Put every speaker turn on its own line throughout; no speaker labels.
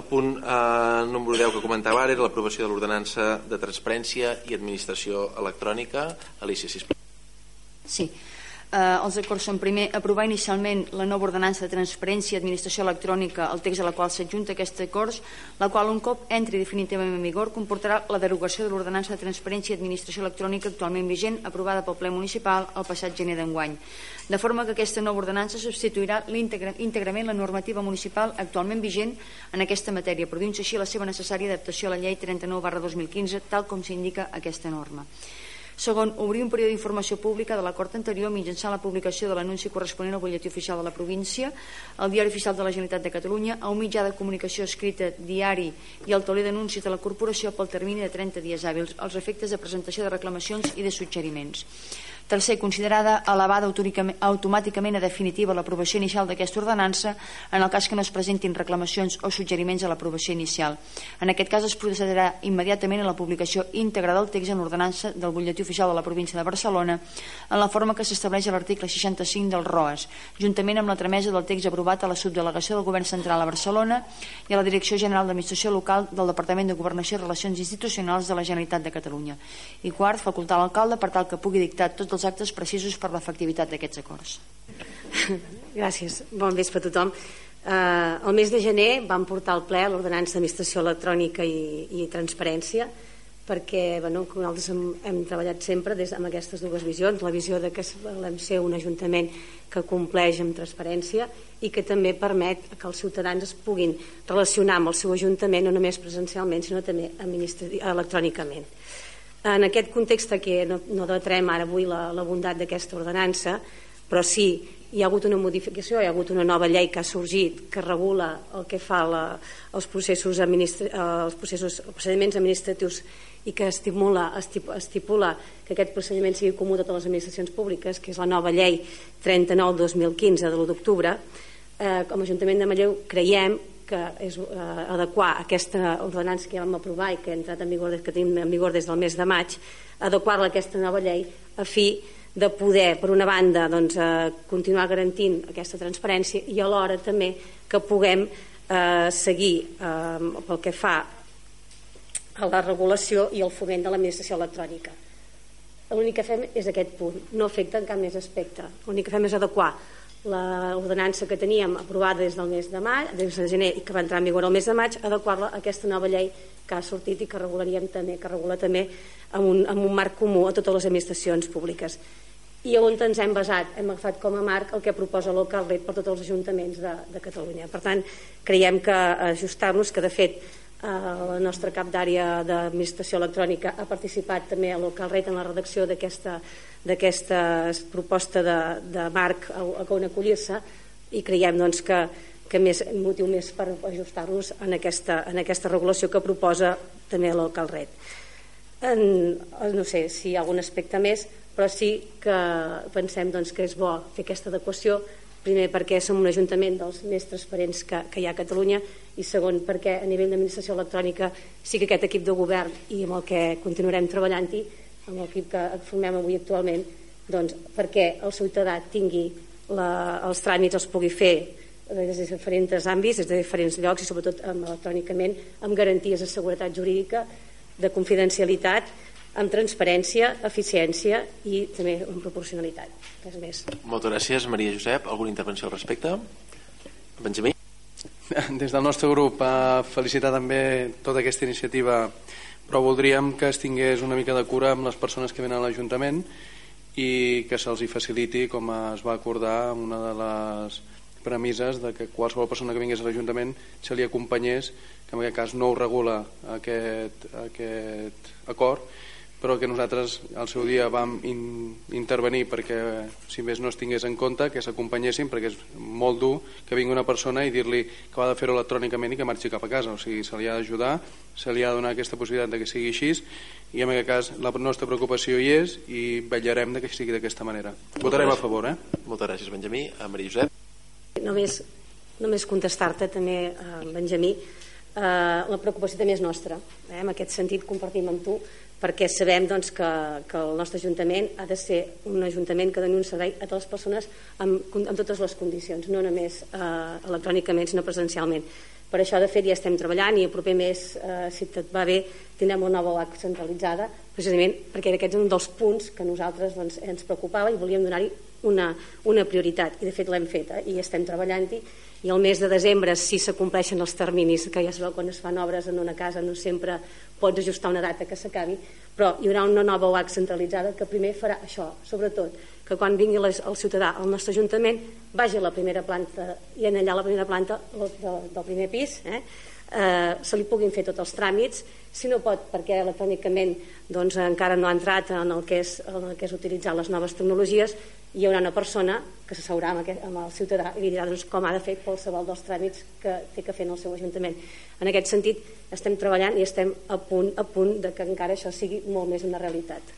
el punt eh, número 10 que comentava ara era l'aprovació de l'ordenança de transparència i administració electrònica. Alicia, sisplau.
Sí. Eh, els acords són primer aprovar inicialment la nova ordenança de transparència i administració electrònica, el text a la qual s'adjunta aquest acords, la qual un cop entri definitivament en vigor comportarà la derogació de l'ordenança de transparència i administració electrònica actualment vigent aprovada pel ple municipal el passat gener d'enguany. De forma que aquesta nova ordenança substituirà íntegrament la normativa municipal actualment vigent en aquesta matèria, produint així la seva necessària adaptació a la llei 39 barra 2015, tal com s'indica aquesta norma. Segon, obrir un període d'informació pública de l'acord anterior mitjançant la publicació de l'anunci corresponent al butlletí oficial de la província, al diari oficial de la Generalitat de Catalunya, a un mitjà de comunicació escrita, diari i al tauler d'anuncis de la corporació pel termini de 30 dies hàbils als efectes de presentació de reclamacions i de suggeriments. Tercer, considerada elevada automàticament a definitiva l'aprovació inicial d'aquesta ordenança en el cas que no es presentin reclamacions o suggeriments a l'aprovació inicial. En aquest cas es procedirà immediatament a la publicació íntegra del text en l'ordenança del butlletí oficial de la província de Barcelona en la forma que s'estableix a l'article 65 del ROAS, juntament amb la tramesa del text aprovat a la subdelegació del Govern Central a Barcelona i a la Direcció General d'Administració Local del Departament de Governació i Relacions Institucionals de la Generalitat de Catalunya. I quart, facultar l'alcalde per tal que pugui dictar tots els els actes precisos per l'efectivitat d'aquests acords.
Gràcies. Bon vespre a tothom. Eh, el mes de gener vam portar al ple l'ordenança d'administració electrònica i, i transparència perquè bueno, nosaltres hem, hem treballat sempre des, amb aquestes dues visions, la visió de que volem ser un ajuntament que compleix amb transparència i que també permet que els ciutadans es puguin relacionar amb el seu ajuntament no només presencialment sinó també electrònicament. En aquest context que no, no debatrem ara avui la, la bondat d'aquesta ordenança, però sí, hi ha hagut una modificació, hi ha hagut una nova llei que ha sorgit que regula el que fa la, els, processos administra, els, processos, els procediments administratius i que estimula, estipula que aquest procediment sigui comú a totes les administracions públiques, que és la nova llei 39-2015 de l'1 d'octubre, eh, com a Ajuntament de Manlleu creiem que és eh, adequar aquesta ordenança que ja vam aprovar i que ha entrat en vigor, que tenim en vigor des del mes de maig, adequar-la a aquesta nova llei a fi de poder, per una banda, doncs, eh, continuar garantint aquesta transparència i alhora també que puguem eh, seguir eh, pel que fa a la regulació i el foment de l'administració electrònica. L'únic que fem és aquest punt, no afecta en cap més aspecte. L'únic que fem és adequar l'ordenança que teníem aprovada des del mes de maig, des de gener i que va entrar en vigor el mes de maig, adequar-la a aquesta nova llei que ha sortit i que regularíem també, que regula també amb un, amb un marc comú a totes les administracions públiques. I on ens hem basat? Hem agafat com a marc el que proposa Rate per tots els ajuntaments de, de Catalunya. Per tant, creiem que ajustar-nos, que de fet la nostra cap d'àrea d'administració electrònica ha participat també a Local Rate en la redacció d'aquesta proposta de, de marc a, a on acollir-se i creiem doncs, que, que més motiu més per ajustar-nos en, aquesta, en aquesta regulació que proposa també Local Rate. En, no sé si hi ha algun aspecte més, però sí que pensem doncs, que és bo fer aquesta adequació primer perquè som un ajuntament dels més transparents que, que hi ha a Catalunya i segon perquè a nivell d'administració electrònica sí que aquest equip de govern i amb el que continuarem treballant-hi amb l'equip que formem avui actualment doncs perquè el ciutadà tingui la, els tràmits els pugui fer des de diferents àmbits, des de diferents llocs i sobretot amb, electrònicament amb garanties de seguretat jurídica de confidencialitat amb transparència, eficiència i també amb proporcionalitat. Res més.
Moltes gràcies, Maria Josep. Alguna intervenció al respecte? Benjamí?
Des del nostre grup a felicitar també tota aquesta iniciativa però voldríem que es tingués una mica de cura amb les persones que venen a l'Ajuntament i que se'ls faciliti com es va acordar una de les premisses de que qualsevol persona que vingués a l'Ajuntament se li acompanyés que en aquest cas no ho regula aquest, aquest acord però que nosaltres al seu dia vam in, intervenir perquè si més no es tingués en compte que s'acompanyessin perquè és molt dur que vingui una persona i dir-li que ha de fer-ho electrònicament i que marxi cap a casa. O sigui, se li ha d'ajudar, se li ha de donar aquesta possibilitat de que sigui així i en aquest cas la nostra preocupació hi és i vetllarem de que sigui d'aquesta manera. Votarem a favor eh?
Moltes gràcies Benjamí, a Maria Josep?
Només, només contestar-te també eh, Benjamí. Eh, la preocupació també és nostra eh? en aquest sentit compartim amb tu perquè sabem doncs, que, que el nostre Ajuntament ha de ser un Ajuntament que doni un servei a totes les persones amb, amb totes les condicions, no només eh, electrònicament sinó presencialment. Per això, de fet, ja estem treballant i el proper mes, eh, si tot va bé, tindrem una nova OAC centralitzada, precisament perquè aquest és un dels punts que nosaltres doncs, ens preocupava i volíem donar-hi una, una prioritat. I, de fet, l'hem fet eh, i estem treballant-hi. I el mes de desembre, si s'acompleixen els terminis, que ja es veu quan es fan obres en una casa, no sempre pots ajustar una data que s'acabi, però hi haurà una nova OAC centralitzada que primer farà això, sobretot, que quan vingui les, el ciutadà al nostre Ajuntament vagi a la primera planta i en allà a la primera planta del, del primer pis eh, eh, se li puguin fer tots els tràmits. Si no pot perquè electrònicament doncs, encara no ha entrat en el que és, en el que és utilitzar les noves tecnologies hi haurà una persona que s'asseurà amb, aquest, amb el ciutadà i li dirà doncs, com ha de fer qualsevol dels tràmits que té que fer en el seu Ajuntament. En aquest sentit, estem treballant i estem a punt, a punt de que encara això sigui molt més una realitat.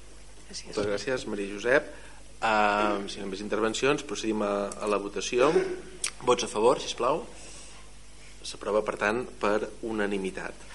Gràcies. Moltes gràcies, Maria Josep. Uh, si no més intervencions, procedim a, a la votació. Vots a favor, si plau. S'aprova, per tant, per unanimitat.